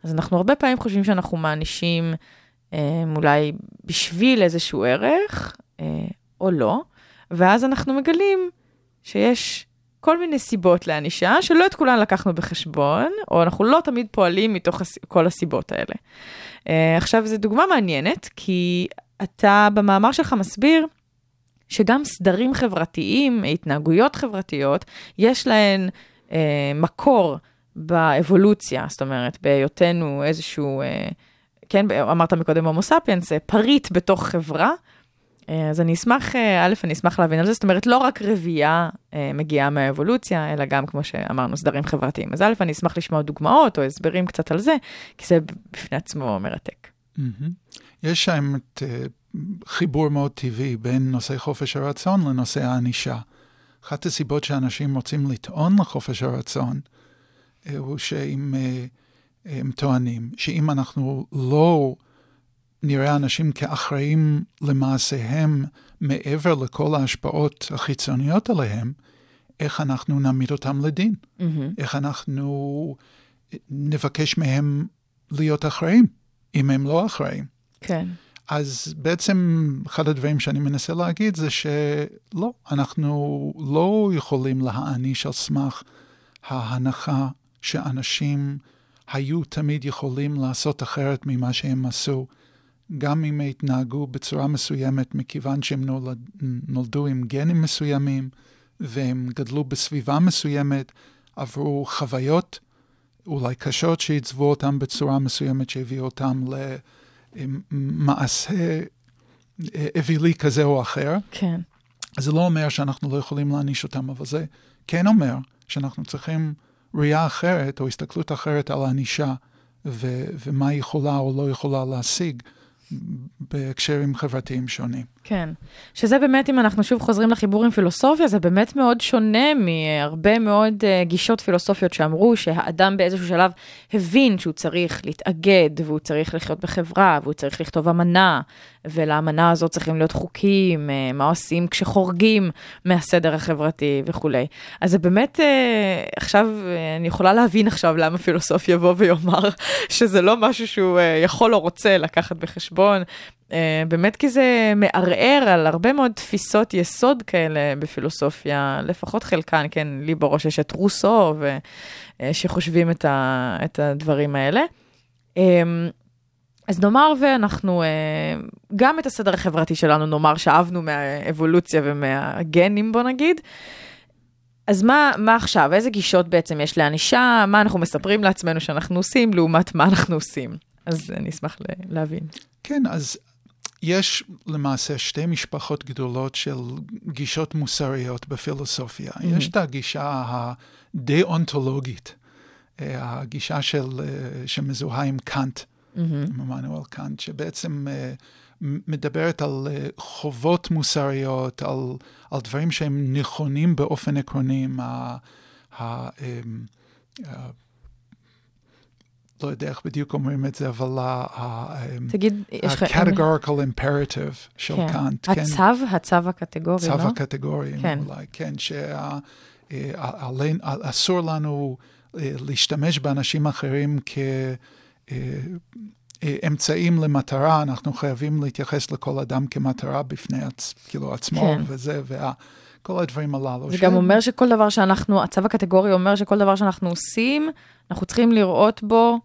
אז אנחנו הרבה פעמים חושבים שאנחנו מענישים אה, אולי בשביל איזשהו ערך, או לא, ואז אנחנו מגלים שיש כל מיני סיבות לענישה, שלא את כולן לקחנו בחשבון, או אנחנו לא תמיד פועלים מתוך כל הסיבות האלה. עכשיו, זו דוגמה מעניינת, כי אתה במאמר שלך מסביר שגם סדרים חברתיים, התנהגויות חברתיות, יש להן אה, מקור באבולוציה, זאת אומרת, בהיותנו איזשהו, אה, כן, אמרת מקודם הומו ספיאנס, אה, פריט בתוך חברה. אה, אז אני אשמח, אה, א', אני אשמח להבין על זה, זאת אומרת, לא רק רבייה מגיעה מהאבולוציה, אלא גם, כמו שאמרנו, סדרים חברתיים. אז א', אני אשמח לשמוע דוגמאות או הסברים קצת על זה, כי זה בפני עצמו מרתק. מהמם. יש אה, חיבור מאוד טבעי בין נושא חופש הרצון לנושא הענישה. אחת הסיבות שאנשים רוצים לטעון לחופש הרצון, אה, הוא שאם אה, הם טוענים שאם אנחנו לא נראה אנשים כאחראים למעשיהם מעבר לכל ההשפעות החיצוניות עליהם, איך אנחנו נעמיד אותם לדין? איך אנחנו נבקש מהם להיות אחראים, אם הם לא אחראים. כן. אז בעצם אחד הדברים שאני מנסה להגיד זה שלא, אנחנו לא יכולים להעניש על סמך ההנחה שאנשים היו תמיד יכולים לעשות אחרת ממה שהם עשו, גם אם התנהגו בצורה מסוימת מכיוון שהם נולד, נולדו עם גנים מסוימים והם גדלו בסביבה מסוימת, עברו חוויות אולי קשות שעיצבו אותם בצורה מסוימת שהביאו אותם למעשה אווילי כזה או אחר. כן. זה לא אומר שאנחנו לא יכולים להעניש אותם, אבל זה כן אומר שאנחנו צריכים ראייה אחרת או הסתכלות אחרת על הענישה ו- ומה היא יכולה או לא יכולה להשיג בהקשרים חברתיים שונים. כן. שזה באמת, אם אנחנו שוב חוזרים לחיבור עם פילוסופיה, זה באמת מאוד שונה מהרבה מאוד uh, גישות פילוסופיות שאמרו שהאדם באיזשהו שלב הבין שהוא צריך להתאגד, והוא צריך לחיות בחברה, והוא צריך לכתוב אמנה, ולאמנה הזאת צריכים להיות חוקים, uh, מה עושים כשחורגים מהסדר החברתי וכולי. אז זה באמת, uh, עכשיו, uh, אני יכולה להבין עכשיו למה פילוסוף יבוא ויאמר שזה לא משהו שהוא uh, יכול או רוצה לקחת בחשבון. Uh, באמת כי זה מערער על הרבה מאוד תפיסות יסוד כאלה בפילוסופיה, לפחות חלקן, כן, לי בראש יש את רוסו, ו, uh, שחושבים את, ה, את הדברים האלה. Um, אז נאמר ואנחנו, uh, גם את הסדר החברתי שלנו, נאמר שאבנו מהאבולוציה ומהגנים, בוא נגיד. אז מה, מה עכשיו? איזה גישות בעצם יש לענישה? מה אנחנו מספרים לעצמנו שאנחנו עושים, לעומת מה אנחנו עושים? אז אני אשמח להבין. כן, אז יש למעשה שתי משפחות גדולות של גישות מוסריות בפילוסופיה. Mm-hmm. יש את הגישה הדה-אונתולוגית, אה, הגישה של, אה, שמזוהה עם קאנט, mm-hmm. עם עמנואל קאנט, שבעצם אה, מדברת על חובות מוסריות, על, על דברים שהם נכונים באופן עקרוני, ה, ה, לא יודע איך בדיוק אומרים את זה, אבל. ה-categorical imperative של כן. קאנט. כן. הצו, הצו הקטגורי, צו לא? צו הקטגורי, כן. אולי, כן, שאסור לנו אה, להשתמש באנשים אחרים כאמצעים למטרה, אנחנו חייבים להתייחס לכל אדם כמטרה בפני עצ... כאילו עצמו, כן. וזה, וה... כל הדברים הללו. זה גם אומר שכל דבר שאנחנו, הצו הקטגורי אומר שכל דבר שאנחנו עושים, אנחנו צריכים לראות בו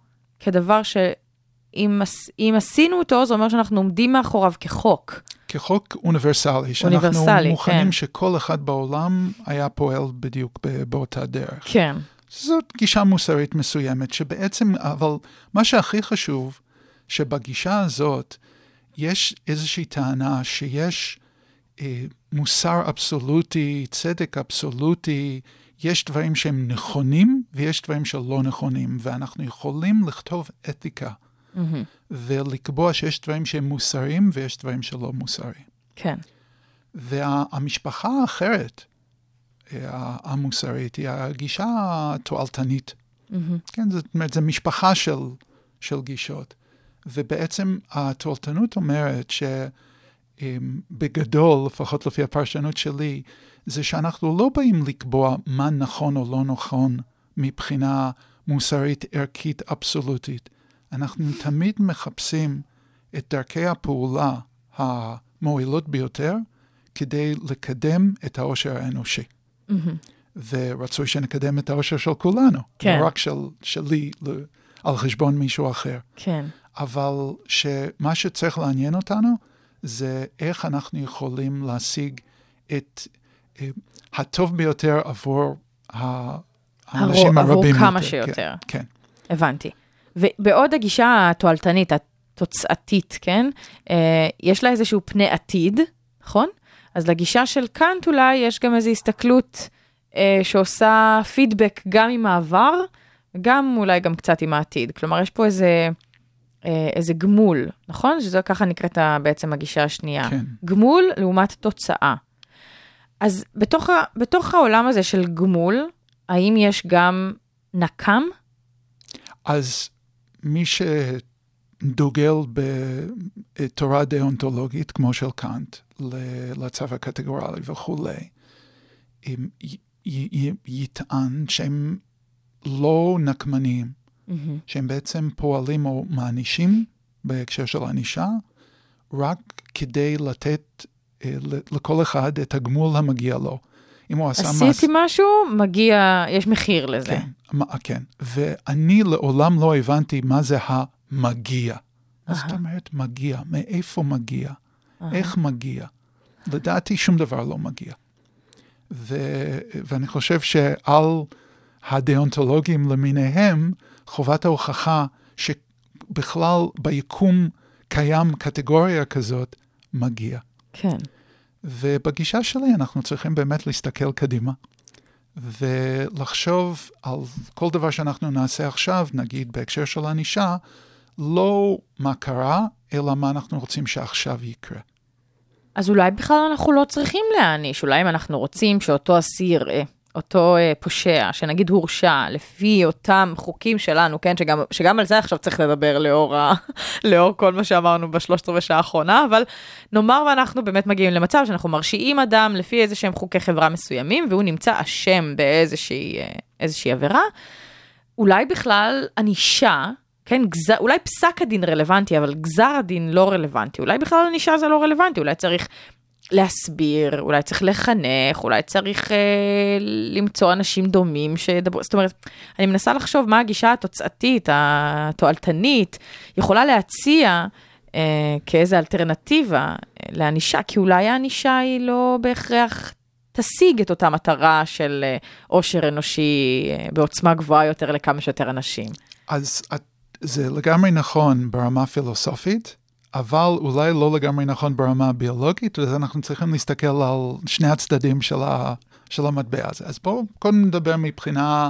כדבר שאם אם עשינו אותו, זה אומר שאנחנו עומדים מאחוריו כחוק. כחוק אוניברסלי, שאנחנו אוניברסלי, מוכנים כן. שכל אחד בעולם היה פועל בדיוק באותה דרך. כן. זאת גישה מוסרית מסוימת, שבעצם, אבל מה שהכי חשוב, שבגישה הזאת יש איזושהי טענה שיש אה, מוסר אבסולוטי, צדק אבסולוטי, יש דברים שהם נכונים ויש דברים שלא נכונים, ואנחנו יכולים לכתוב אתיקה Mm-hmm. ולקבוע שיש דברים שהם מוסריים ויש דברים שלא מוסריים. כן. והמשפחה האחרת, אה, המוסרית, היא הגישה התועלתנית. Mm-hmm. כן, זאת אומרת, זו משפחה של, של גישות. ובעצם התועלתנות אומרת שבגדול, לפחות לפי הפרשנות שלי, זה שאנחנו לא באים לקבוע מה נכון או לא נכון מבחינה מוסרית ערכית אבסולוטית. אנחנו תמיד מחפשים את דרכי הפעולה המועילות ביותר כדי לקדם את העושר האנושי. Mm-hmm. ורצוי שנקדם את העושר של כולנו, כן. לא רק של, שלי על חשבון מישהו אחר. כן. אבל שמה שצריך לעניין אותנו זה איך אנחנו יכולים להשיג את אה, הטוב ביותר עבור האנשים עבור הרבים כמה יותר. שיותר. כן, כן. הבנתי. ובעוד הגישה התועלתנית, התוצאתית, כן? אה, יש לה איזשהו פני עתיד, נכון? אז לגישה של קאנט אולי יש גם איזו הסתכלות אה, שעושה פידבק גם עם העבר, גם אולי גם קצת עם העתיד. כלומר, יש פה איזה, איזה גמול, נכון? שזו ככה נקראת בעצם הגישה השנייה. כן. גמול לעומת תוצאה. אז בתוך, בתוך העולם הזה של גמול, האם יש גם נקם? אז מי שדוגל בתורה דאונטולוגית, כמו של קאנט, לצו הקטגורלי וכולי, יטען שהם לא נקמניים, שהם בעצם פועלים או מענישים בהקשר של ענישה, רק כדי לתת אה, לכל אחד את הגמול המגיע לו. אם הוא עשה עשיתי משהו, מגיע, יש מחיר לזה. כן, מה- כן. ואני לעולם לא הבנתי מה זה המגיע. מה זאת אומרת מגיע? מאיפה מגיע? איך מגיע? לדעתי שום דבר לא מגיע. ו... ואני חושב שעל הדאונטולוגים למיניהם, חובת ההוכחה שבכלל ביקום קיים קטגוריה כזאת, מגיע. כן. ובגישה שלי אנחנו צריכים באמת להסתכל קדימה, ולחשוב על כל דבר שאנחנו נעשה עכשיו, נגיד בהקשר של ענישה, לא מה קרה, אלא מה אנחנו רוצים שעכשיו יקרה. אז אולי בכלל אנחנו לא צריכים להעניש, אולי אם אנחנו רוצים שאותו אסיר, אה, אותו אה, פושע, שנגיד הורשע לפי אותם חוקים שלנו, כן, שגם, שגם על זה עכשיו צריך לדבר לאור, ה, לאור כל מה שאמרנו בשלושת רבעי שעה האחרונה, אבל נאמר ואנחנו באמת מגיעים למצב שאנחנו מרשיעים אדם לפי איזה שהם חוקי חברה מסוימים, והוא נמצא אשם באיזושהי אה, עבירה, אולי בכלל ענישה, כן, גז... אולי פסק הדין רלוונטי, אבל גזר הדין לא רלוונטי. אולי בכלל ענישה זה לא רלוונטי, אולי צריך להסביר, אולי צריך לחנך, אולי צריך אה, למצוא אנשים דומים שידברו, זאת אומרת, אני מנסה לחשוב מה הגישה התוצאתית, התועלתנית, יכולה להציע אה, כאיזו אלטרנטיבה אה, לענישה, כי אולי הענישה היא לא בהכרח תשיג את אותה מטרה של אה, עושר אנושי אה, בעוצמה גבוהה יותר לכמה שיותר אנשים. אז זה לגמרי נכון ברמה פילוסופית, אבל אולי לא לגמרי נכון ברמה ביולוגית, ואז אנחנו צריכים להסתכל על שני הצדדים של, ה, של המטבע הזה. אז בואו קודם נדבר מבחינה,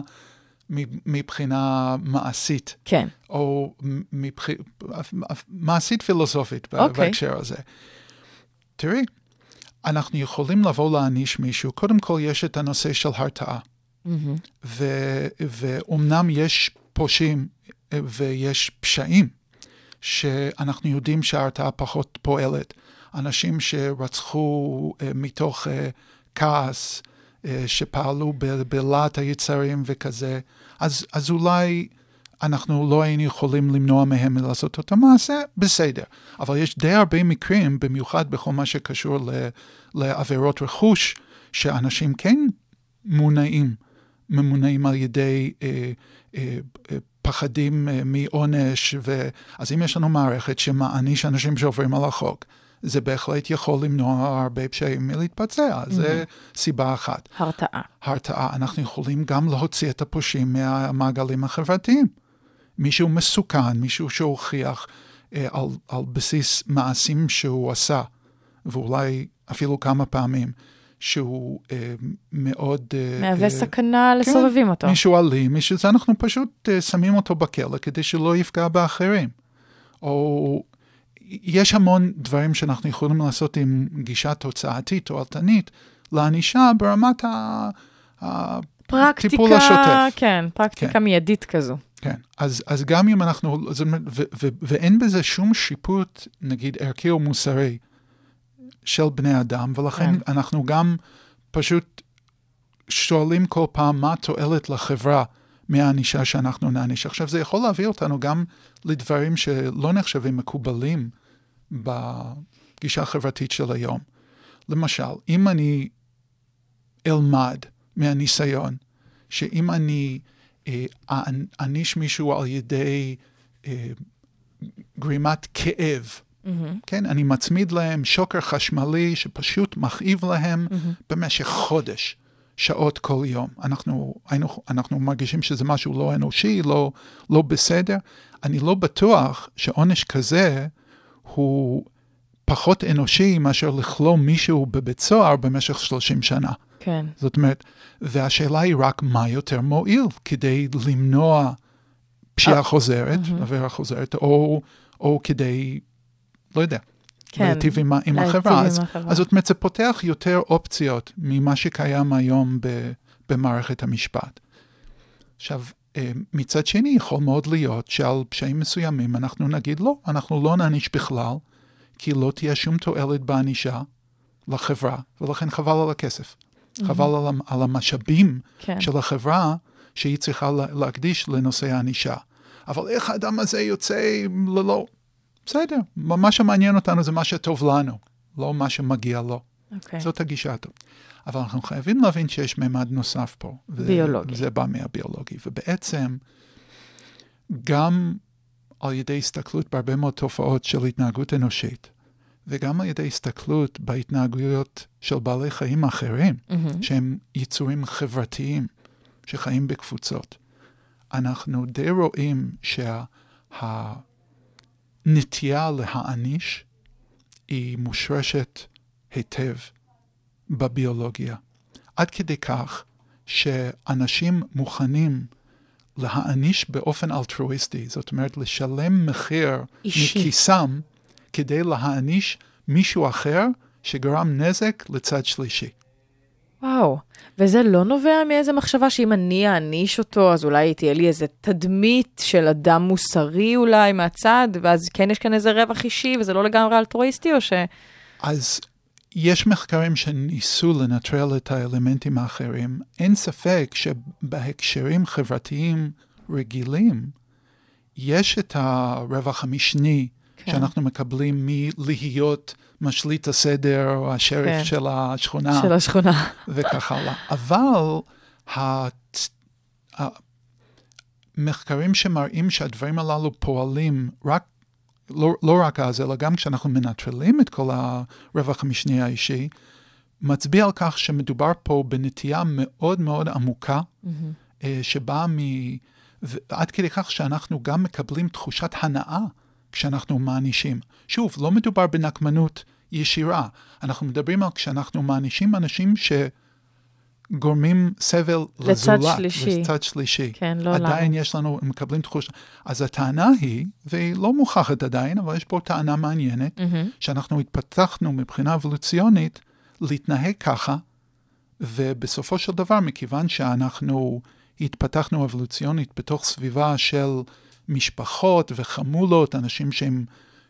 מבחינה מעשית. כן. או מבח... מעשית פילוסופית אוקיי. בהקשר הזה. תראי, אנחנו יכולים לבוא להעניש מישהו, קודם כל יש את הנושא של הרתעה. ו- ואומנם יש פושעים אה, ויש פשעים שאנחנו יודעים שההרתעה פחות פועלת. אנשים שרצחו uh, מתוך uh, כעס, uh, שפעלו בלהט היצרים וכזה, אז, אז אולי אנחנו לא היינו יכולים למנוע מהם לעשות את המעשה, בסדר. אבל יש די הרבה מקרים, במיוחד בכל מה שקשור ל- לעבירות רכוש, שאנשים כן מונעים, ממונעים על ידי אה, פחדים אה, מעונש, ו... אז אם יש לנו מערכת שמעניש אנשים שעוברים על החוק, זה בהחלט יכול למנוע הרבה פשעים מלהתבצע, mm-hmm. זה סיבה אחת. הרתעה. הרתעה. אנחנו יכולים גם להוציא את הפושעים מהמעגלים החברתיים. מישהו מסוכן, מישהו שהוכיח אה, על, על בסיס מעשים שהוא עשה, ואולי אפילו כמה פעמים, שהוא אה, מאוד... אה, מהווה אה, סכנה לסובבים כן, אותו. מישהו אלים, מישהו זה, אנחנו פשוט אה, שמים אותו בכלא כדי שלא יפגע באחרים. או יש המון דברים שאנחנו יכולים לעשות עם גישה תוצאתית או אלטנית לענישה ברמת ה... פרקטיקה, הטיפול השוטף. כן, פרקטיקה כן. מיידית כזו. כן, אז, אז גם אם אנחנו, זאת אומרת, ו, ו, ואין בזה שום שיפוט, נגיד, ערכי או מוסרי של בני אדם, ולכן כן. אנחנו גם פשוט שואלים כל פעם מה התועלת לחברה מהענישה שאנחנו נעניש. עכשיו, זה יכול להביא אותנו גם לדברים שלא נחשבים מקובלים בגישה החברתית של היום. למשל, אם אני אלמד מהניסיון, שאם אני אה, אעניש מישהו על ידי אה, גרימת כאב, Mm-hmm. כן, אני מצמיד להם שוקר חשמלי שפשוט מכאיב להם Mm-hmm. במשך חודש, שעות כל יום. אנחנו, היינו, אנחנו מרגישים שזה משהו לא אנושי, לא, לא בסדר. אני לא בטוח שעונש כזה הוא פחות אנושי מאשר לכלוא מישהו בבית סוהר במשך 30 שנה. כן. זאת אומרת, והשאלה היא רק מה יותר מועיל כדי למנוע פשיעה חוזרת, עבירה חוזרת, או, או כדי, לא יודע, כן, להיטיב עם, עם החברה. עם אז, החברה. אז זאת אומרת, זה פותח יותר אופציות ממה שקיים היום ב, במערכת המשפט. עכשיו, אה, מצד שני, יכול מאוד להיות שעל פשעים מסוימים אנחנו נגיד לא, אנחנו לא נעניש בכלל, כי לא תהיה שום תועלת בענישה לחברה, ולכן חבל על הכסף. חבל על, על המשאבים כן. של החברה שהיא צריכה לה- להקדיש לנושא הענישה. אבל איך האדם הזה יוצא ללא... בסדר, מה שמעניין אותנו זה מה שטוב לנו, לא מה שמגיע לו. אוקיי. זאת הגישה הטוב. אבל אנחנו חייבים להבין שיש ממד נוסף פה. ביולוגי. זה בא מהביולוגי. ובעצם, גם על ידי הסתכלות בהרבה מאוד תופעות של התנהגות אנושית, וגם על ידי הסתכלות בהתנהגויות של בעלי חיים אחרים, מהמם. שהם יצורים חברתיים שחיים בקבוצות, אנחנו די רואים שהנטייה להעניש היא מושרשת היטב בביולוגיה. עד כדי כך שאנשים מוכנים להעניש באופן אלטרואיסטי, זאת אומרת לשלם מחיר אישי. מכיסם כדי להעניש מישהו אחר שגרם נזק לצד שלישי. וואו, וזה לא נובע מאיזה מחשבה שאם אני אעניש אותו, אז אולי תהיה לי איזה תדמית של אדם מוסרי אולי מהצד, ואז כן יש כאן איזה רווח אישי, וזה לא לגמרי אלטרואיסטי, או ש... אז יש מחקרים שניסו לנטרל את האלמנטים האחרים. אין ספק שבהקשרים חברתיים רגילים, יש את הרווח המשני כן. שאנחנו מקבלים מלהיות משליט הסדר או השריף כן. של השכונה. של השכונה. וכך הלאה. אבל הת... המחקרים שמראים שהדברים הללו פועלים רק, לא, לא רק אז, אלא גם כשאנחנו מנטרלים את כל הרווח המשני האישי, מצביע על כך שמדובר פה בנטייה מאוד מאוד עמוקה, אה, שבאה מ... ועד כדי כך שאנחנו גם מקבלים תחושת הנאה כשאנחנו מענישים. שוב, לא מדובר בנקמנות ישירה, אנחנו מדברים על כשאנחנו מענישים אנשים שגורמים סבל לצד לזולת, שלישי. לצד שלישי. כן, לא עדיין לנו. יש לנו, הם מקבלים תחושה. אז הטענה היא, והיא לא מוכחת עדיין, אבל יש פה טענה מעניינת, מהמם. שאנחנו התפתחנו מבחינה אבולוציונית להתנהג ככה, ובסופו של דבר, מכיוון שאנחנו התפתחנו אבולוציונית בתוך סביבה של משפחות וחמולות, אנשים שהם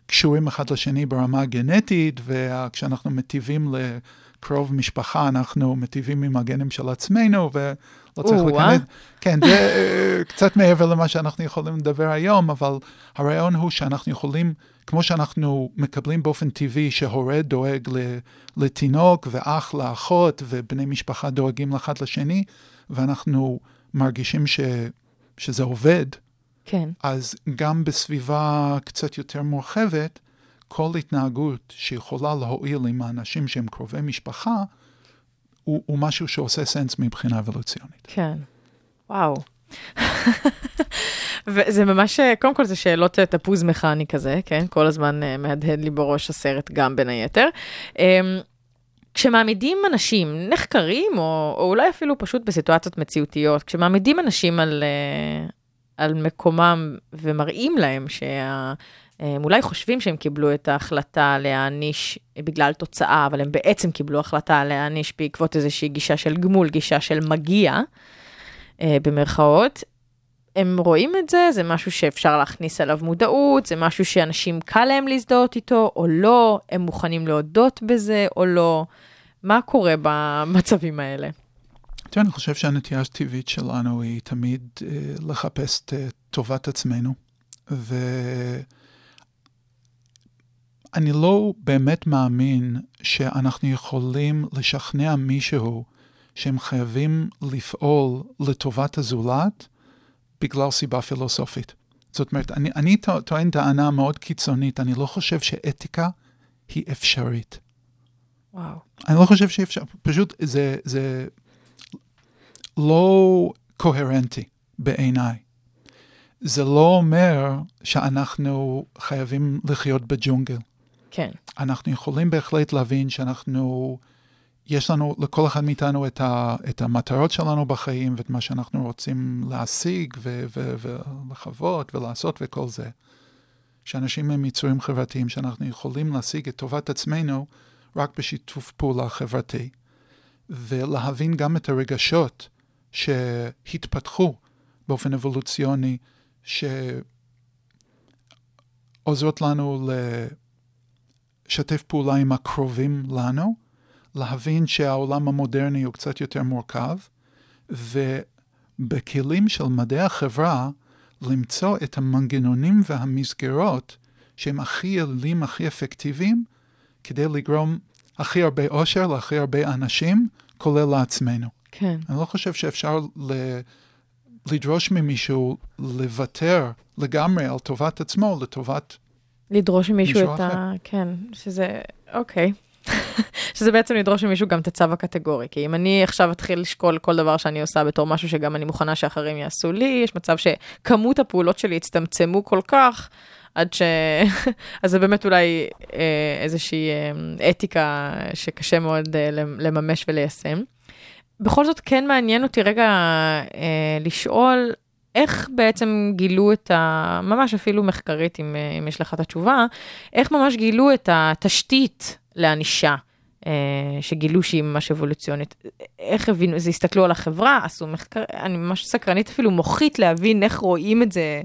קשורים אחד לשני ברמה גנטית, וכשאנחנו מטיבים לקרוב משפחה, אנחנו מטיבים עם הגנים של עצמנו, ולא צריך. להיכנס. כן, זה אה, קצת מעבר למה שאנחנו יכולים לדבר היום, אבל הרעיון הוא שאנחנו יכולים, כמו שאנחנו מקבלים באופן טבעי שהורה דואג לתינוק ואח לאחות ובני משפחה דואגים לאחד לשני, ואנחנו מרגישים ש, שזה עובד, כן. אז גם בסביבה קצת יותר מורחבת, כל התנהגות שיכולה להועיל עם האנשים שהם קרובי משפחה, הוא, הוא משהו שעושה סנס מבחינה אבולוציונית. כן. וואו. וזה ממש, קודם כל זה שאלות אה, תפוז מכני כזה, כן? כל הזמן אה, מהדהד לי בראש הסרט גם בין היתר. אמ, כשמעמידים אנשים נחקרים, או, או אולי אפילו פשוט בסיטואציות מציאותיות, כשמעמידים אנשים על, אה, על מקומם ומראים להם שה... הם אולי חושבים שהם קיבלו את ההחלטה להעניש בגלל תוצאה, אבל הם בעצם קיבלו החלטה להעניש בעקבות איזושהי גישה של גמול, גישה של מגיע, אה, במרכאות. הם רואים את זה, זה משהו שאפשר להכניס עליו מודעות, זה משהו שאנשים קל להם להזדהות איתו או לא, הם מוכנים להודות בזה או לא. מה קורה במצבים האלה? תראה, אני חושב שהנטייה הטבעית שלנו היא תמיד אה, לחפש את אה, טובת עצמנו, ואני לא באמת מאמין שאנחנו יכולים לשכנע מישהו שהם חייבים לפעול לטובת הזולת בגלל סיבה פילוסופית. זאת אומרת, אני, אני טוע- טוען טענה מאוד קיצונית, אני לא חושב שאתיקה היא אפשרית. וואו. אני לא חושב שאפשר, פשוט זה, זה לא קוהרנטי בעיניי. זה לא אומר שאנחנו חייבים לחיות בג'ונגל. כן, אנחנו יכולים בהחלט להבין שאנחנו, יש לנו, לכל אחד מאיתנו את, ה, את המטרות שלנו בחיים ואת מה שאנחנו רוצים להשיג ו, ו, ולחוות ולעשות וכל זה. שאנשים הם יצורים חברתיים, שאנחנו יכולים להשיג את טובת עצמנו רק בשיתוף פעולה חברתי, ולהבין גם את הרגשות שהתפתחו באופן אבולוציוני, שעוזרות לנו לשתף פעולה עם הקרובים לנו, להבין שהעולם המודרני הוא קצת יותר מורכב, ובכלים של מדעי החברה, למצוא את המנגנונים והמסגרות שהם הכי יעילים, הכי אפקטיביים, כדי לגרום הכי הרבה אושר להכי הרבה אנשים, כולל לעצמנו. כן. אני לא חושב שאפשר ל... לדרוש ממישהו לוותר לגמרי על טובת עצמו לטובת... לדרוש ממישהו מישהו את ה... כן, שזה... אוקיי. שזה בעצם לדרוש ממישהו גם את הצו הקטגורי, כי אם אני עכשיו אתחיל לשקול כל דבר שאני עושה בתור משהו שגם אני מוכנה שאחרים יעשו לי, יש מצב שכמות הפעולות שלי יצטמצמו כל כך, עד ש... אז זה באמת אולי אה, איזושהי אה, אתיקה שקשה מאוד אה, לממש וליישם. בכל זאת כן מעניין אותי רגע אה, לשאול, איך בעצם גילו את ה... ממש אפילו מחקרית, אם, אם יש לך את התשובה, איך ממש גילו את התשתית לענישה, שגילו שהיא ממש אבולוציונית. איך הבינו, זה הסתכלו על החברה, עשו מחקר, אני ממש סקרנית אפילו מוחית להבין איך רואים את זה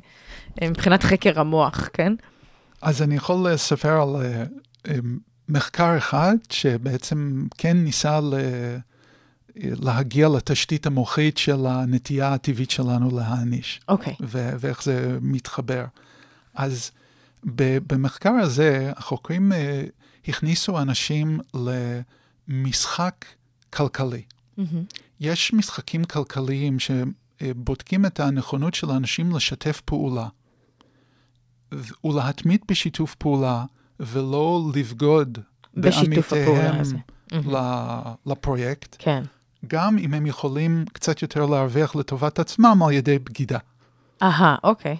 מבחינת חקר המוח, כן? אז אני יכול לספר על אה, אה, מחקר אחד שבעצם כן ניסה ל... להגיע לתשתית המוחית של הנטייה הטבעית שלנו להעניש. אוקיי. ו- ואיך זה מתחבר. אז במחקר הזה, החוקרים uh, הכניסו אנשים למשחק כלכלי. מהמם. יש משחקים כלכליים שבודקים את הנכונות של האנשים לשתף פעולה, ולהתמיד בשיתוף פעולה, ולא לבגוד בעמיתיהם. ל- לפרויקט, כן. גם אם הם יכולים קצת יותר להרוויח לטובת עצמם על ידי בגידה. אהה, אוקיי.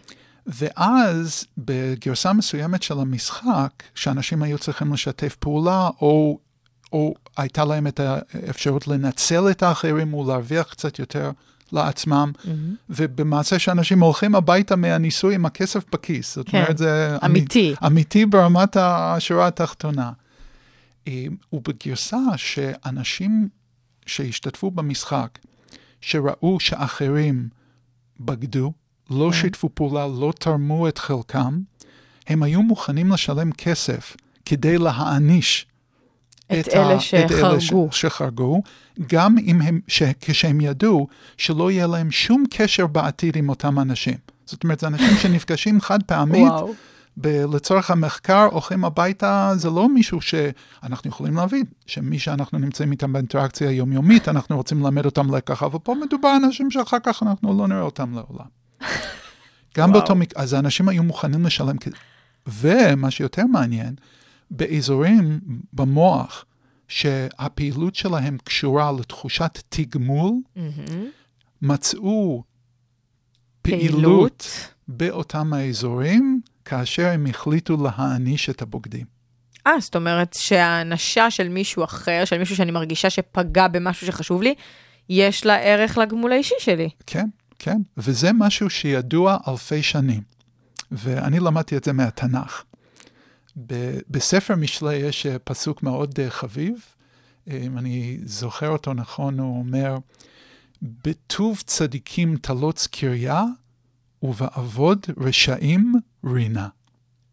ואז בגרסה מסוימת של המשחק, שאנשים היו צריכים לשתף פעולה, או, או הייתה להם את האפשרות לנצל את האחרים ולהרוויח קצת יותר לעצמם, מהמם. ובמעשה שאנשים הולכים הביתה מהניסוי עם הכסף בכיס. זאת כן, אומרת, זה אמיתי. אמיתי ברמת השורה התחתונה. אה, ובגרסה שאנשים שהשתתפו במשחק, שראו שאחרים בגדו, לא כן. שיתפו פעולה, לא תרמו את חלקם, הם היו מוכנים לשלם כסף כדי להעניש את ה- אלה את אלה שחרגו. שחרגו, גם אם הם, ש, כשהם ידעו שלא יהיה להם שום קשר בעתיד עם אותם אנשים. זאת אומרת, זה אנשים שנפגשים חד פעמית, וואו. ב- לצורך המחקר, הולכים הביתה, זה לא מישהו שאנחנו יכולים להבין, שמי שאנחנו נמצאים איתם באינטראקציה יומיומית, אנחנו רוצים ללמד אותם לקח, אבל פה מדובר אנשים שאחר כך אנחנו לא נראה אותם לעולם. גם וואו. באותו מקרה, אז האנשים היו מוכנים לשלם כזה. ומה שיותר מעניין, באזורים במוח שהפעילות שלהם קשורה לתחושת תגמול, מהמם. מצאו פעילות פעילות. באותם האזורים, כאשר הם החליטו להעניש את הבוגדים. אה, זאת אומרת שהאנשה של מישהו אחר, של מישהו שאני מרגישה שפגע במשהו שחשוב לי, יש לה ערך לגמול האישי שלי. כן, כן, וזה משהו שידוע אלפי שנים, ואני למדתי את זה מהתנ"ך. בספר משלי יש אה, פסוק מאוד אה, חביב, אה, אם אני זוכר אותו נכון, הוא אומר, בטוב צדיקים תלוץ קריה, ובעבוד רשעים רינה.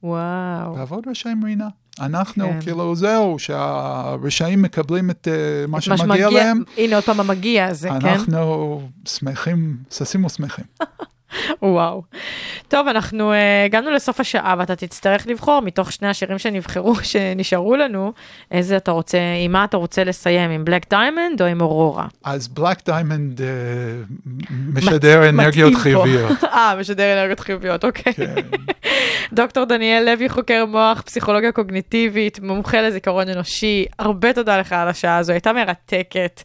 וואו. בעבוד רשעים רינה. אנחנו, כן. כאילו, זהו, שהרשעים מקבלים את אה, מה את מה שמגיע שמגיע- להם, הנה עוד פעם המגיע הזה, כן? אנחנו שמחים, ששים ושמחים. וואו. טוב, אנחנו uh, הגענו לסוף השעה ואתה תצטרך לבחור מתוך שני השירים שנבחרו, שנשארו לנו, איזה אתה רוצה, עם מה אתה רוצה לסיים, עם Black Diamond או עם אורורה? אז Black Diamond אה, משדר אנרגיות. חיוביות. אה, משדר אנרגיות חיוביות, אוקיי. כן. דוקטור דניאל לוי, חוקר מוח, פסיכולוגיה קוגניטיבית, מומחה לזיכרון אנושי, הרבה תודה לך על השעה הזו, הייתה מרתקת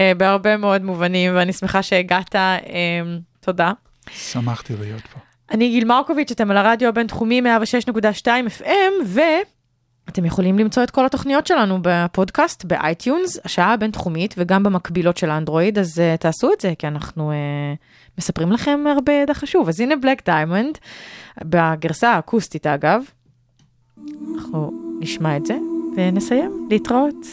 אה, בהרבה מאוד מובנים, ואני שמחה שהגעת, אה, תודה. שמחתי להיות פה. אני גיל מרקוביץ', אתם על הרדיו הבינתחומי 106.2 FM, ואתם יכולים למצוא את כל התוכניות שלנו בפודקאסט, ב iTunes, השעה הבינתחומית, וגם במקבילות של האנדרואיד, אז אה, תעשו את זה, כי אנחנו אה, מספרים לכם הרבה ידע חשוב. אז הנה Black Diamond, בגרסה האקוסטית אגב. אנחנו נשמע את זה, ונסיים. להתראות.